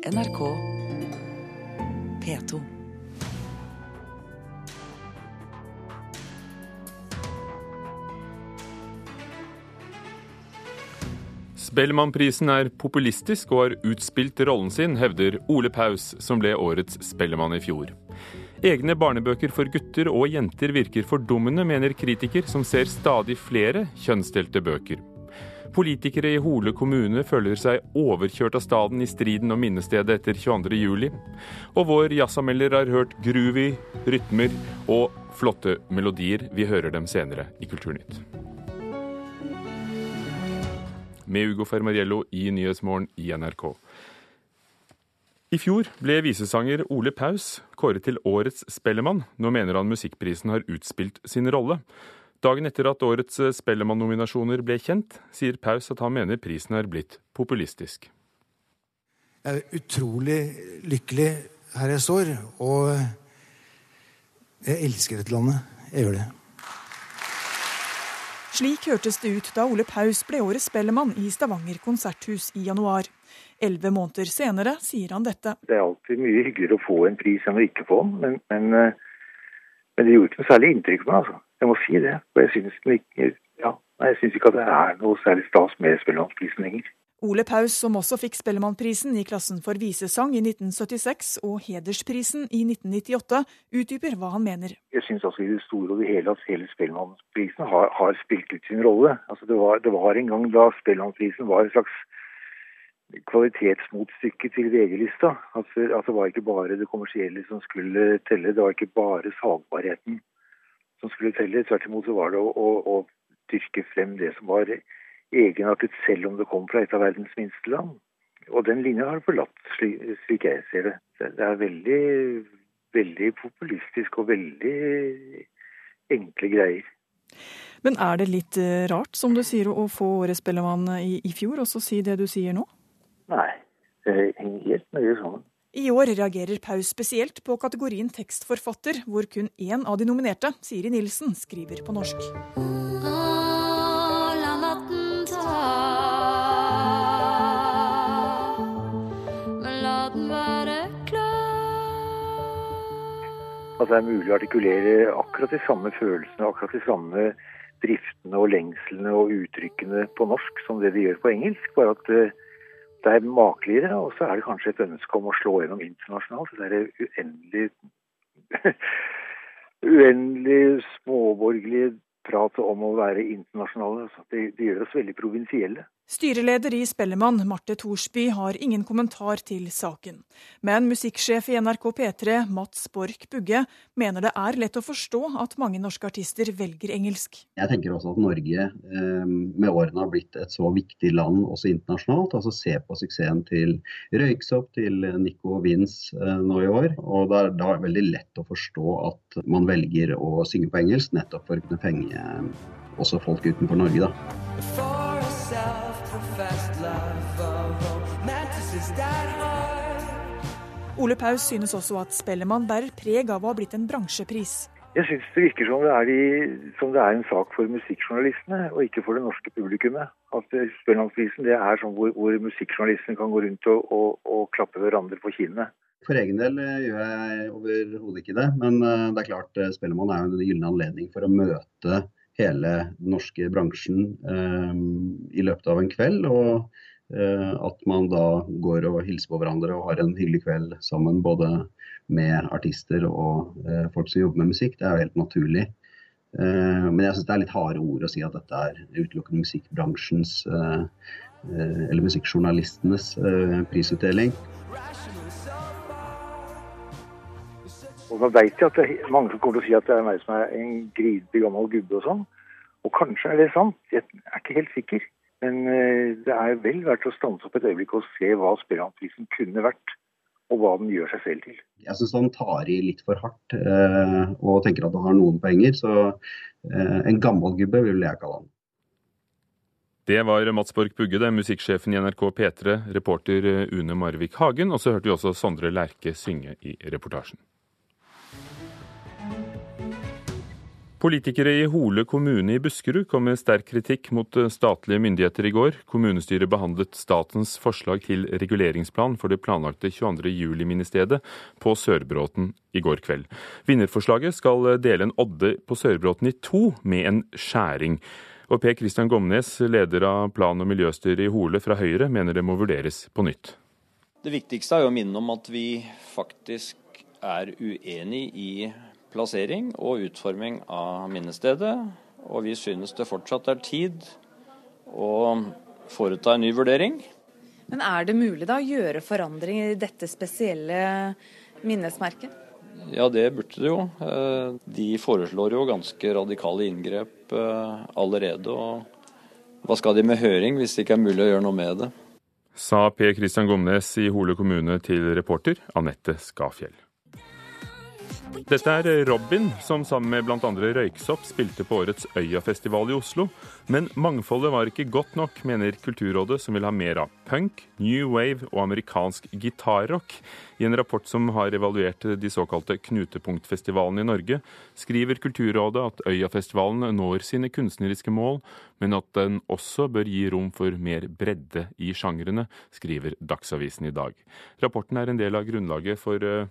NRK P2. Spellemannprisen er populistisk og har utspilt rollen sin, hevder Ole Paus, som ble årets Spellemann i fjor. Egne barnebøker for gutter og jenter virker fordummende, mener kritiker, som ser stadig flere kjønnsdelte bøker. Politikere i Hole kommune føler seg overkjørt av staden i striden om minnestedet etter 22.07. Og vår jazzanmelder har hørt groovy rytmer og flotte melodier. Vi hører dem senere i Kulturnytt. Med Ugo Fermariello i Nyhetsmorgen i NRK. I fjor ble visesanger Ole Paus kåret til årets Spellemann. Nå mener han musikkprisen har utspilt sin rolle. Dagen etter at årets Spellemann-nominasjoner ble kjent, sier Paus at han mener prisen er blitt populistisk. Jeg er utrolig lykkelig her jeg står, og jeg elsker dette landet. Jeg gjør det. Slik hørtes det ut da Ole Paus ble årets Spellemann i Stavanger konserthus i januar. Elleve måneder senere sier han dette. Det er alltid mye hyggeligere å få en pris enn å ikke få den, men, men, men det gjorde ikke noe særlig inntrykk på meg. altså. Jeg må si det. For jeg syns ikke, ja, ikke at det er noe særlig stas med Spellemannprisen lenger. Ole Paus, som også fikk Spellemannprisen i klassen for visesang i 1976 og Hedersprisen i 1998, utdyper hva han mener. Jeg syns altså i det store og det hele at hele Spellemannprisen har, har, spilt ut sin rolle. Altså det, var, det var en gang da Spellemannprisen var en slags kvalitetsmotstykke til VG-lista. Altså, at det var ikke bare det kommersielle som skulle telle, det var ikke bare salgbarheten som skulle telle. Tvert imot så var det å, å, å dyrke frem det som var egenartet, selv om det kom fra et av verdens minste land. Og den linja har forlatt, slik, slik jeg ser det. Det er veldig, veldig populistisk og veldig enkle greier. Men er det litt rart, som du sier, å få Årets Spellemann i, i fjor, og så si det du sier nå? Nei, det henger helt nøye sammen. I år reagerer Paus spesielt på kategorien tekstforfatter, hvor kun én av de nominerte, Siri Nilsen, skriver på norsk. At det er mulig å artikulere akkurat de samme følelsene, akkurat de samme driftene og lengslene og uttrykkene på norsk som det de gjør på engelsk. Bare at det er makeligere, og så er det kanskje et ønske om å slå gjennom internasjonalt. Det er uendelig uendelig småborgerlige pratet om å være internasjonale. Det, det gjør oss veldig provinsielle. Styreleder i Spellemann, Marte Thorsby, har ingen kommentar til saken. Men musikksjef i NRK P3, Mats Borch Bugge, mener det er lett å forstå at mange norske artister velger engelsk. Jeg tenker også at Norge eh, med årene har blitt et så viktig land også internasjonalt. altså Se på suksessen til Røyksopp, til Nico Vince eh, nå i år. og Det er da veldig lett å forstå at man velger å synge på engelsk, nettopp for å kunne fenge også folk utenfor Norge. da. Ole Paus synes også at Spellemann bærer preg av å ha blitt en bransjepris. Jeg syns det virker som det, i, som det, er en sak for musikkjournalistene, og ikke for det norske publikummet. At Spellemannprisen det er sånn hvor, hvor musikkjournalistene kan gå rundt og, og, og klappe hverandre på kinnet. For egen del gjør jeg overhodet ikke det, men det er klart Spellemann er jo en gyllen anledning for å møte hele den norske bransjen eh, i løpet av en kveld. Og eh, at man da går og hilser på hverandre og har en hyggelig kveld sammen både med artister og eh, folk som jobber med musikk, det er jo helt naturlig. Men jeg syns det er litt harde ord å si at dette er utelukkende musikkbransjens eller musikkjournalistenes prisutdeling. Og nå vet jeg at det er mange som kommer til å si at det er meg som er en grinete gammel gubbe og sånn. Og kanskje er det sant, jeg er ikke helt sikker. Men det er vel verdt å stanse opp et øyeblikk og se hva Spellemannprisen kunne vært. Og hva den gjør seg selv til. Jeg syns han tar i litt for hardt eh, og tenker at han har noen poenger. Så eh, en gammel gubbe vil jeg kalle han. Det var Mats Borg Bugge, det er musikksjefen i NRK P3, reporter Une Marvik Hagen. Og så hørte vi også Sondre Lerche synge i reportasjen. Politikere i Hole kommune i Buskerud kom med sterk kritikk mot statlige myndigheter i går. Kommunestyret behandlet statens forslag til reguleringsplan for det planlagte 22. juli-minnestedet på Sørbråten i går kveld. Vinnerforslaget skal dele en odde på Sørbråten i to med en skjæring. Og Per Kristian Gomnes, leder av plan- og miljøstyret i Hole fra Høyre, mener det må vurderes på nytt. Det viktigste er jo å minne om at vi faktisk er uenig i plassering og utforming av minnestedet. Og vi synes det fortsatt er tid å foreta en ny vurdering. Men er det mulig da å gjøre forandringer i dette spesielle minnesmerket? Ja, det burde det jo. Eh, de foreslår jo ganske radikale inngrep eh, allerede. Og hva skal de med høring hvis det ikke er mulig å gjøre noe med det? Sa Per Kristian Gomnes i Hole kommune til reporter Anette Skafjell. Dette er Robin, som sammen med bl.a. Røyksopp spilte på årets Øyafestival i Oslo. Men mangfoldet var ikke godt nok, mener Kulturrådet, som vil ha mer av punk, new wave og amerikansk gitarrock. I en rapport som har evaluert de såkalte knutepunktfestivalene i Norge, skriver Kulturrådet at Øyafestivalen når sine kunstneriske mål, men at den også bør gi rom for mer bredde i sjangrene, skriver Dagsavisen i dag. Rapporten er en del av grunnlaget for uh,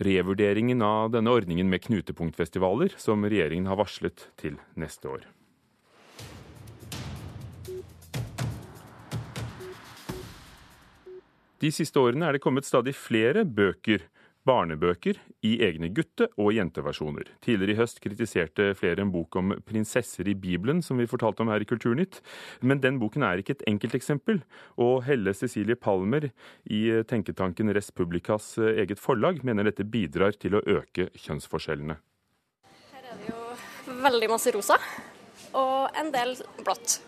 revurderingen av denne ordningen med knutepunktfestivaler, som regjeringen har varslet til neste år. De siste årene er det kommet stadig flere bøker barnebøker i egne gutte- og jenteversjoner. Tidligere i høst kritiserte flere en bok om prinsesser i Bibelen, som vi fortalte om her i Kulturnytt. Men den boken er ikke et enkelteksempel, og Helle Cecilie Palmer i tenketanken Respublikas eget forlag mener dette bidrar til å øke kjønnsforskjellene. Her er det jo veldig masse rosa, og en del blått.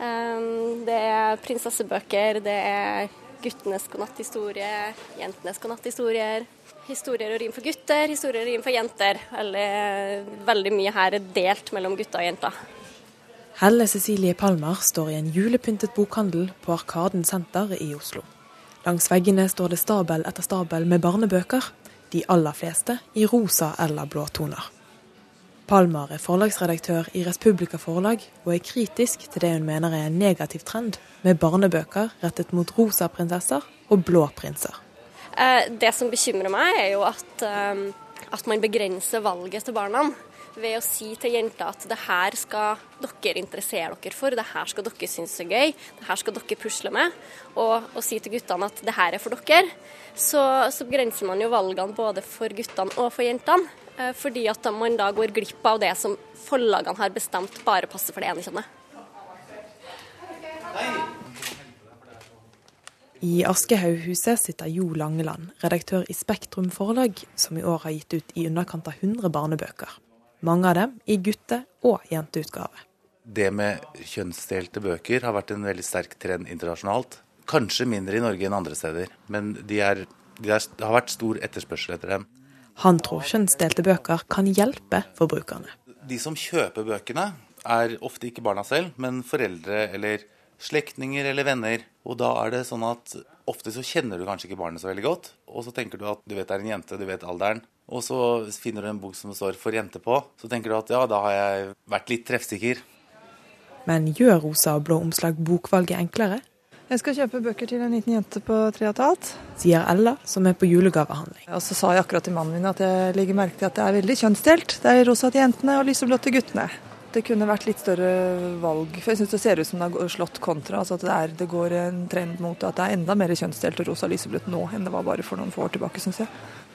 Ehm, det er prinsessebøker, det er guttenes godnatthistorie, jentenes godnatthistorier historier og rim for gutter, historier og rim for jenter. Eller, veldig mye her er delt mellom gutter og jenter. Helle Cecilie Palmer står i en julepyntet bokhandel på Arkaden senter i Oslo. Langs veggene står det stabel etter stabel med barnebøker, de aller fleste i rosa eller blå toner. Palmer er forlagsredaktør i Respublika forlag, og er kritisk til det hun mener er en negativ trend med barnebøker rettet mot rosa prinsesser og blå prinser. Eh, det som bekymrer meg, er jo at, eh, at man begrenser valget til barna ved å si til jenter at det her skal dere interessere dere for, det her skal dere synes er gøy, det her skal dere pusle med. Og, og si til guttene at det her er for dere. Så, så begrenser man jo valgene både for guttene og for jentene. Eh, fordi at man da går glipp av det som forlagene har bestemt bare passer for det ene kjønnet. I Aschehoughuset sitter Jo Langeland, redaktør i Spektrum forlag, som i år har gitt ut i underkant av 100 barnebøker. Mange av dem i gutte- og jenteutgave. Det med kjønnsdelte bøker har vært en veldig sterk trend internasjonalt. Kanskje mindre i Norge enn andre steder, men de er, de er, det har vært stor etterspørsel etter dem. Han tror kjønnsdelte bøker kan hjelpe forbrukerne. De som kjøper bøkene, er ofte ikke barna selv, men foreldre eller slektninger eller venner. Og da er det sånn at ofte så kjenner du kanskje ikke barnet så veldig godt. Og så tenker du at du vet det er en jente, du vet alderen. Og så finner du en bok som står 'for jente' på. Så tenker du at ja, da har jeg vært litt treffsikker. Men gjør rosa og blå omslag bokvalget enklere? Jeg skal kjøpe bøker til en liten jente på tre og et halvt. Sier Ella, som er på julegavehandling. Og så sa jeg akkurat til mannen min at jeg legger merke til at det er veldig kjønnsdelt. Det er rosa til jentene og lyseblått til guttene det kunne vært litt større valg. For jeg syns det ser ut som det har slått kontra. altså at det, er, det, går en trend mot at det er enda mer kjønnsdelt og rosa lyseblått nå enn det var bare for noen få år tilbake, syns jeg.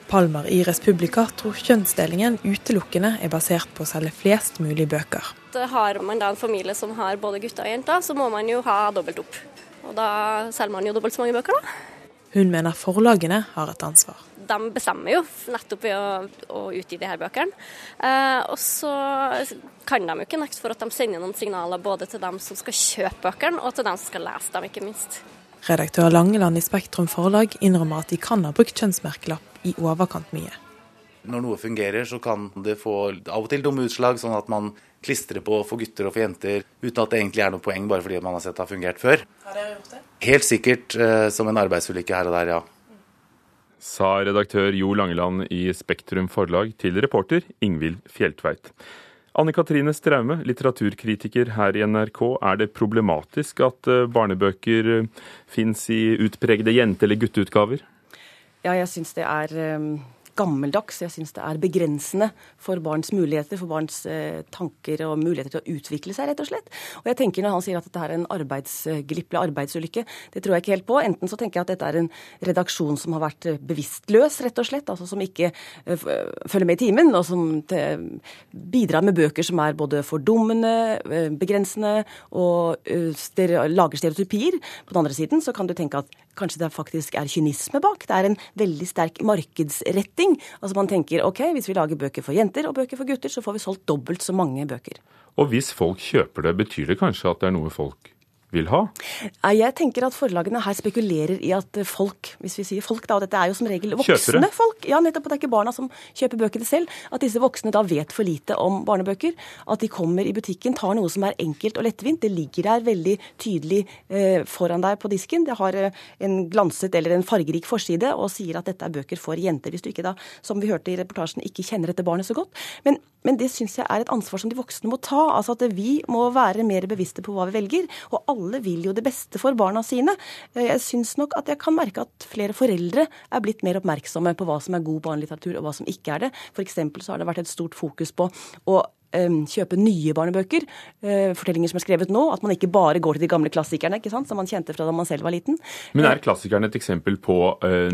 Palmer i Respublika tror kjønnsdelingen utelukkende er basert på å selge flest mulig bøker. Har man da en familie som har både gutter og jenter, så må man jo ha dobbelt opp. Og da selger man jo dobbelt så mange bøker, da. Hun mener forlagene har et ansvar de bestemmer jo nettopp ved å, å utgi de her bøkene. Eh, og så kan de jo ikke nekte for at de sender noen signaler både til dem som skal kjøpe bøkene, og til dem som skal lese dem, ikke minst. Redaktør Langeland i Spektrum forlag innrømmer at de kan ha brukt kjønnsmerkelapp i overkant mye. Når noe fungerer, så kan det få av og til dumme utslag, sånn at man klistrer på for gutter og for jenter uten at det egentlig er noe poeng, bare fordi man har sett det har fungert før. Har dere gjort det? Helt sikkert eh, som en arbeidsulykke her og der, ja sa redaktør Jo Langeland i Spektrum forlag til reporter Ingvild Fjeltveit. Anne Katrine Straume, litteraturkritiker her i NRK. Er det problematisk at eh, barnebøker eh, fins i utpregede jente- eller gutteutgaver? Ja, jeg syns det er gammeldags. Jeg syns det er begrensende for barns muligheter, for barns eh, tanker og muligheter til å utvikle seg, rett og slett. Og jeg tenker Når han sier at dette er en arbeidsglipp eller arbeidsulykke, det tror jeg ikke helt på. Enten så tenker jeg at dette er en redaksjon som har vært eh, bevisstløs, rett og slett. Altså som ikke eh, følger med i timen, og som bidrar med bøker som er både fordummende, begrensende og lager stereotypier. På den andre siden så kan du tenke at kanskje det faktisk er kynisme bak. Det er en veldig sterk markedsretting. Altså man tenker ok, hvis vi lager bøker for jenter og bøker for gutter, så får vi solgt dobbelt så mange bøker. Og hvis folk kjøper det, betyr det kanskje at det er noe folk vil ha? Jeg tenker at forlagene her spekulerer i at folk, hvis vi sier folk da, og dette er jo som regel voksne folk, ja nettopp, det er ikke barna som kjøper bøkene selv, at disse voksne da vet for lite om barnebøker. At de kommer i butikken, tar noe som er enkelt og lettvint. Det ligger der veldig tydelig eh, foran deg på disken. Det har eh, en glanset eller en fargerik forside og sier at dette er bøker for jenter. Hvis du ikke da, som vi hørte i reportasjen, ikke kjenner dette barnet så godt. Men, men det syns jeg er et ansvar som de voksne må ta. Altså at vi må være mer bevisste på hva vi velger. og alle alle vil jo det beste for barna sine. Eh, jeg syns nok at jeg kan merke at flere foreldre er blitt mer oppmerksomme på hva som er god barnelitteratur, og hva som ikke er det. F.eks. så har det vært et stort fokus på å eh, kjøpe nye barnebøker. Eh, fortellinger som er skrevet nå. At man ikke bare går til de gamle klassikerne ikke sant, som man kjente fra da man selv var liten. Men er klassikerne et eksempel på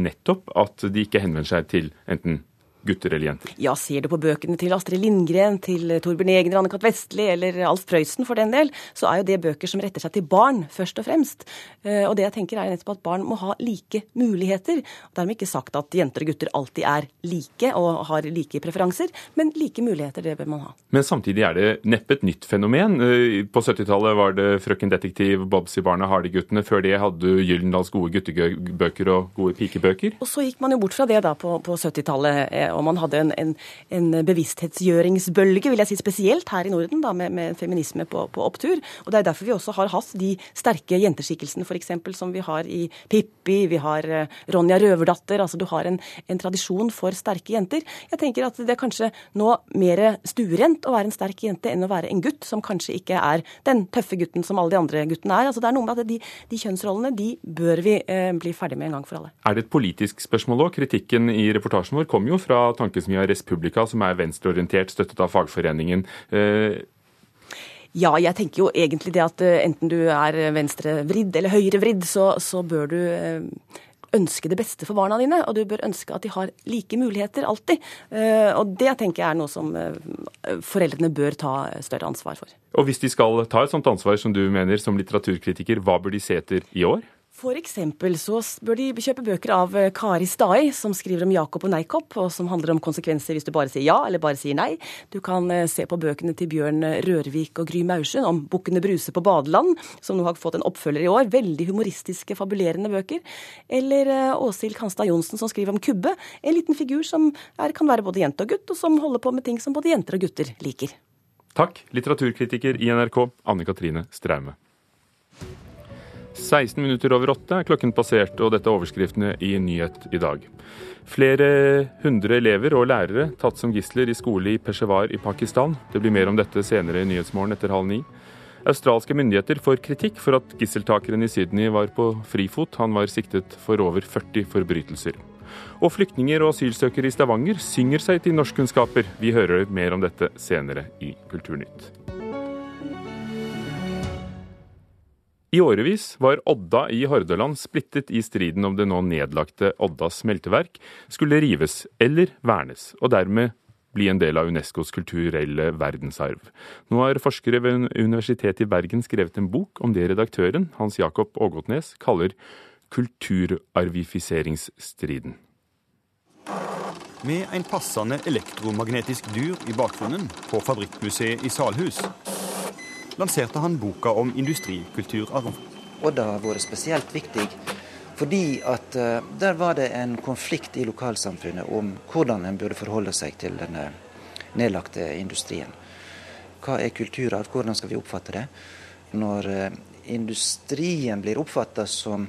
nettopp at de ikke henvender seg til enten gutter eller jenter? Ja, ser du på bøkene til Astrid Lindgren, til Torbjørn Egner, Anne-Cath. Vestli eller Alf Prøysen for den del, så er jo det bøker som retter seg til barn, først og fremst. Eh, og det jeg tenker er nettopp at barn må ha like muligheter. Dermed ikke sagt at jenter og gutter alltid er like og har like preferanser, men like muligheter, det bør man ha. Men samtidig er det neppe et nytt fenomen. Eh, på 70-tallet var det Frøken Detektiv, Bobsy-barna, Hardy-guttene. Før det hadde du Gyldendals gode guttebøker og gode pikebøker. Og så gikk man jo bort fra det da på, på 70-tallet og man hadde en, en, en, bevissthetsgjøringsbølge, vil jeg si spesielt her i Norden, da, med, med feminisme på, på, opptur. Og Det er derfor vi også har hatt de sterke jenteskikkelsene f.eks. som vi har i Pippi, vi har uh, Ronja Røverdatter. altså Du har en, en, tradisjon for sterke jenter. Jeg tenker at det er kanskje nå mer stuerent å være en sterk jente enn å være en gutt som kanskje ikke er den tøffe gutten som alle de andre guttene er. Altså Det er noe med at de, de kjønnsrollene de bør vi eh, bli ferdig med en gang for alle. Er det et politisk spørsmål òg? Kritikken i reportasjen vår kom jo fra tankesmia Respublika, som er venstreorientert, støttet av fagforeningen. Eh, ja, jeg tenker jo egentlig det at eh, enten du er venstrevridd eller høyrevridd, så, så bør du eh, ønske det beste for barna dine, og du bør ønske at de har like muligheter alltid. Og det tenker jeg er noe som foreldrene bør ta større ansvar for. Og hvis de skal ta et sånt ansvar som du mener som litteraturkritiker, hva bør de se etter i år? For eksempel så bør de kjøpe bøker av eh, Kari Stai, som skriver om Jakob og Neikopp, og som handler om konsekvenser hvis du bare sier ja eller bare sier nei. Du kan eh, se på bøkene til Bjørn Rørvik og Gry Maursund om Bukkene Bruse på badeland, som nå har fått en oppfølger i år. Veldig humoristiske, fabulerende bøker. Eller eh, Åshild Kanstad Johnsen som skriver om Kubbe, en liten figur som er, kan være både jente og gutt, og som holder på med ting som både jenter og gutter liker. Takk, litteraturkritiker i NRK, Anne Katrine Straume. 16 minutter over åtte er klokken passert, og dette er overskriftene i Nyhet i dag. Flere hundre elever og lærere tatt som gisler i skole i Peshawar i Pakistan. Det blir mer om dette senere i Nyhetsmorgen etter halv ni. Australske myndigheter får kritikk for at gisseltakeren i Sydney var på frifot. Han var siktet for over 40 forbrytelser. Og flyktninger og asylsøkere i Stavanger synger seg til norskkunnskaper. Vi hører mer om dette senere i Kulturnytt. I årevis var Odda i Hordaland splittet i striden om det nå nedlagte Odda smelteverk skulle rives eller vernes, og dermed bli en del av Unescos kulturelle verdensarv. Nå har forskere ved Universitetet i Bergen skrevet en bok om det redaktøren, Hans Jakob Ågotnes, kaller kulturarvifiseringsstriden. Med en passende elektromagnetisk dyr i bakgrunnen på Fabrikkmuseet i Salhus lanserte han boka om industrikulturarv. Odda har vært spesielt viktig fordi at uh, der var det en konflikt i lokalsamfunnet om hvordan en burde forholde seg til denne nedlagte industrien. Hva er kulturarv, hvordan skal vi oppfatte det? Når uh, industrien blir oppfatta som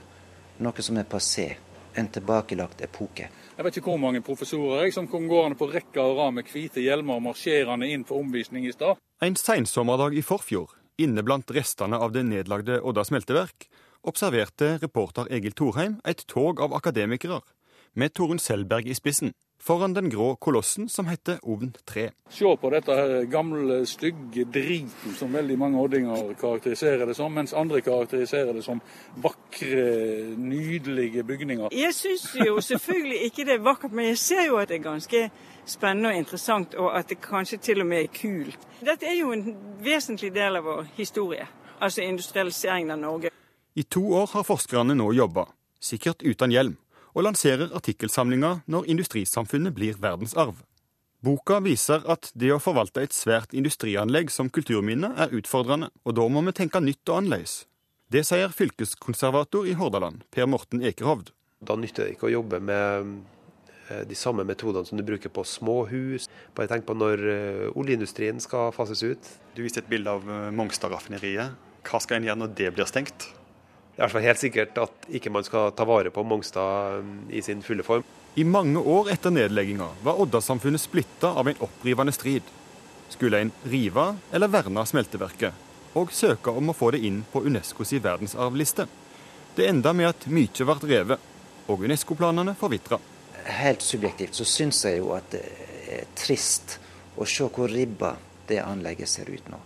noe som er passé, en tilbakelagt epoke. Jeg vet ikke hvor mange professorer jeg, som kom gående på rekke og rad med hvite hjelmer marsjerende inn for omvisning i stad. En seinsommerdag i forfjor, inne blant restene av det nedlagde Odda smelteverk, observerte reporter Egil Thorheim et tog av akademikere, med Torunn Selberg i spissen foran den grå kolossen som heter Ovn 3. Se på dette her gamle, stygge driten som veldig mange oddinger karakteriserer det som, mens andre karakteriserer det som vakre, nydelige bygninger. Jeg syns jo selvfølgelig ikke det er vakkert, men jeg ser jo at det er ganske spennende og interessant, og at det kanskje til og med er kult. Dette er jo en vesentlig del av vår historie, altså industrialiseringen av Norge. I to år har forskerne nå jobba, sikkert uten hjelm og lanserer artikkelsamlinga Når industrisamfunnet blir verdensarv. Boka viser at det å forvalte et svært industrianlegg som kulturminne er utfordrende, og da må vi tenke nytt og annerledes. Det sier fylkeskonservator i Hordaland, Per Morten Ekerhovd. Da nytter det ikke å jobbe med de samme metodene som du bruker på småhus. Bare tenk på når eh, oljeindustrien skal fases ut. Du viste et bilde av eh, Mongstad-raffineriet. Hva skal en gjøre når det blir stengt? Det er i hvert fall helt sikkert at ikke man skal ta vare på Mongstad i sin fulle form. I mange år etter nedlegginga var Odda-samfunnet splitta av en opprivende strid. Skulle en rive eller verne smelteverket, og søke om å få det inn på Unescos verdensarvliste. Det enda med at mye ble revet, og Unesco-planene forvitra. Helt subjektivt så syns jeg jo at det er trist å se hvor ribba det anlegget ser ut nå.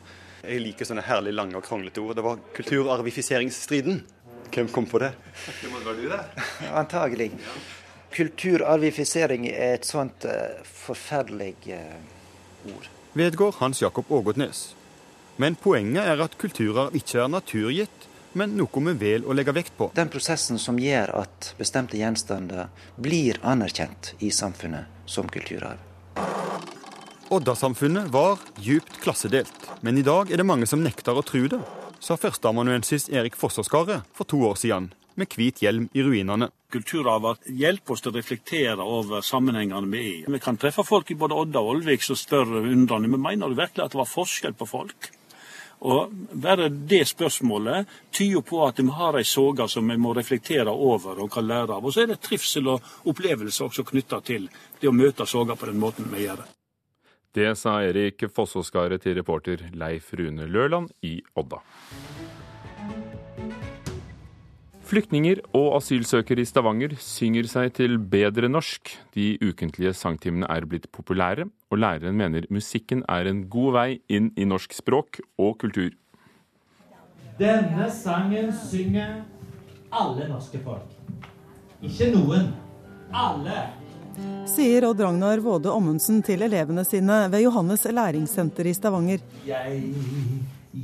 Jeg liker sånne herlig lange og kronglete ord. Det var kulturarvifiseringsstriden. Hvem kom på det? Det må være du, det. Antagelig. Kulturarvifisering er et sånt uh, forferdelig uh, ord. Vedgår Hans Jakob Ågotnes. Men poenget er at kulturarv ikke er naturgitt, men noe vi vel å legge vekt på. Den prosessen som gjør at bestemte gjenstander blir anerkjent i samfunnet som kulturarv. Odda-samfunnet var djupt klassedelt, men i dag er det mange som nekter å tro det sa førsteamanuensis Erik Fosserskaret for to år siden, med hvit hjelm i ruinene. Kulturarver hjelper oss til å reflektere over sammenhengene vi er i. Vi kan treffe folk i både Odda og Olvik som spør undrende men mener du virkelig at det var forskjell på folk. Og Bare det spørsmålet tyder på at vi har ei soga som vi må reflektere over og kan lære av. Og så er det trivsel og opplevelse også knytta til det å møte såga på den måten vi gjør det. Det sa Erik Fossåskaret til reporter Leif Rune Løland i Odda. Flyktninger og asylsøkere i Stavanger synger seg til bedre norsk. De ukentlige sangtimene er blitt populære, og læreren mener musikken er en god vei inn i norsk språk og kultur. Denne sangen synger alle norske folk. Ikke noen. Alle sier Odd Ragnar Våde Ommundsen til elevene sine ved Johannes læringssenter i Stavanger. Jeg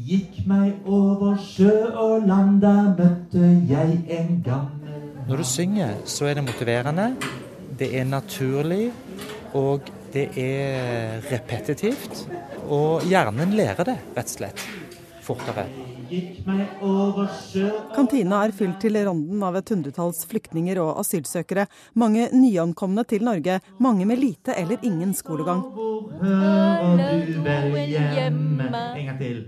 gikk meg over sjø og land, der møtte jeg en gammel Når du synger, så er det motiverende, det er naturlig, og det er repetitivt. Og hjernen lærer det, rett og slett, fortere. Kantina er fylt til randen av et hundretalls flyktninger og asylsøkere. Mange nyankomne til Norge, mange med lite eller ingen skolegang. En gang til.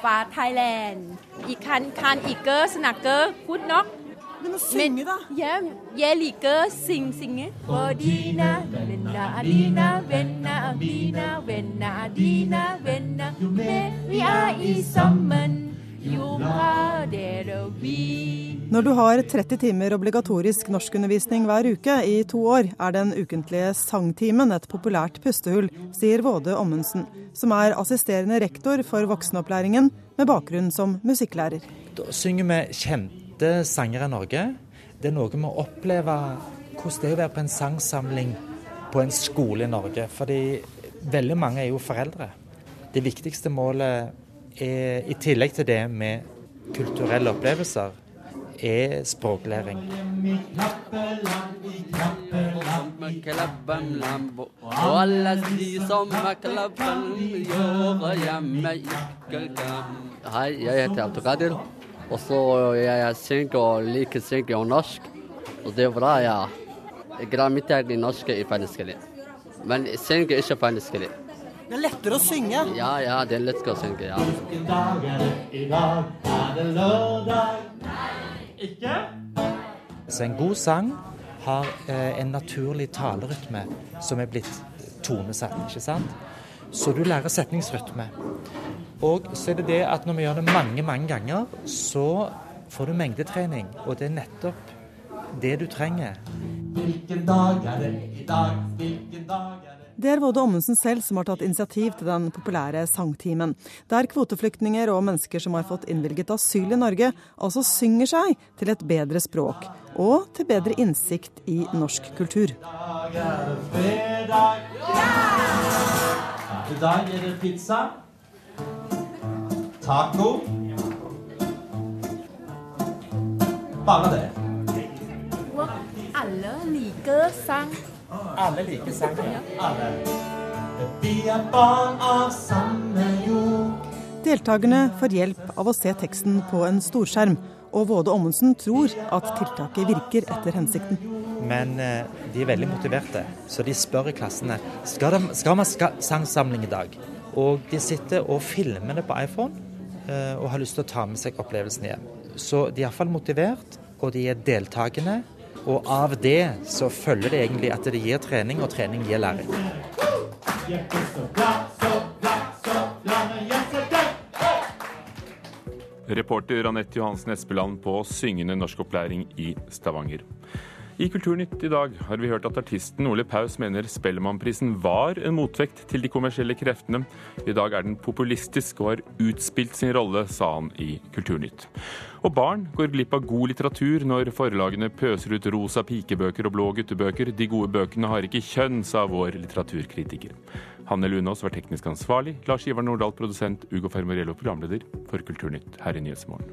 Fra Thailand. Jeg kan, kan ikke snakke godt nok. Du å synge, da. Ja, jeg liker å synge. synge. For dine venner er dine venner, dine venner er dine venner. Jo mer vi er i sammen, jo bra det blir. Når du har 30 timer obligatorisk norskundervisning hver uke i to år, er den ukentlige sangtimen et populært pustehull, sier Våde Ommundsen, som er assisterende rektor for voksenopplæringen med bakgrunn som musikklærer. Da synger vi kjente beste sangere i Norge. Det er noe med å oppleve hvordan det er å være på en sangsamling på en skole i Norge. Fordi veldig mange er jo foreldre. Det viktigste målet er, i tillegg til det med kulturelle opplevelser, er språklæring. Hei, jeg heter Abdulkadir. Og så jeg synger og liker å synge om norsk. Og det er bra ja. jeg greier mitt i norsk i vanskelig. Men jeg synger ikke vanskelig. Det er lettere å synge? Ja, ja, det er lettere å synge, ja. Hvilken dag er det, i dag er det lørdag. Nei. Ikke? Så en god sang har eh, en naturlig talerytme som er blitt tonesatt, ikke sant? Så du lærer setningsrytme. Og så er det det at når vi gjør det mange, mange ganger, så får du mengdetrening. Og det er nettopp det du trenger. Hvilken dag er det i dag? Hvilken dag er det det er Våde Ommundsen selv som har tatt initiativ til den populære sangtimen, der kvoteflyktninger og mennesker som har fått innvilget asyl i Norge, altså synger seg til et bedre språk og til bedre innsikt i norsk kultur. I dag er det fredag. I dag er det pizza. Taco. Bare det. Alle liker sang. Alle liker sang. Alle. Vi er barn av samme jord. Deltakerne får hjelp av å se teksten på en storskjerm, og Våde Ommundsen tror at tiltaket virker etter hensikten. Men eh, de er veldig motiverte, så de spør i klassene skal de skal vi ha sangsamling i dag. Og de sitter og filmer det på iPhone og har lyst til å ta med seg opplevelsen hjem. Så de er iallfall motivert, og de er deltakende. Og av det så følger det egentlig at det gir trening, og trening gir læring. Reporter Anette Johansen Espeland på syngende norskopplæring i Stavanger. I Kulturnytt i dag har vi hørt at artisten Ole Paus mener Spellemannprisen var en motvekt til de kommersielle kreftene. I dag er den populistisk og har utspilt sin rolle, sa han i Kulturnytt. Og barn går glipp av god litteratur når forlagene pøser ut rosa pikebøker og blå guttebøker. De gode bøkene har ikke kjønn, sa vår litteraturkritiker. Hanne Lunås var teknisk ansvarlig, Lars Ivar Nordahl produsent, Ugo Fermariello programleder for Kulturnytt her i Nyhetsmorgen.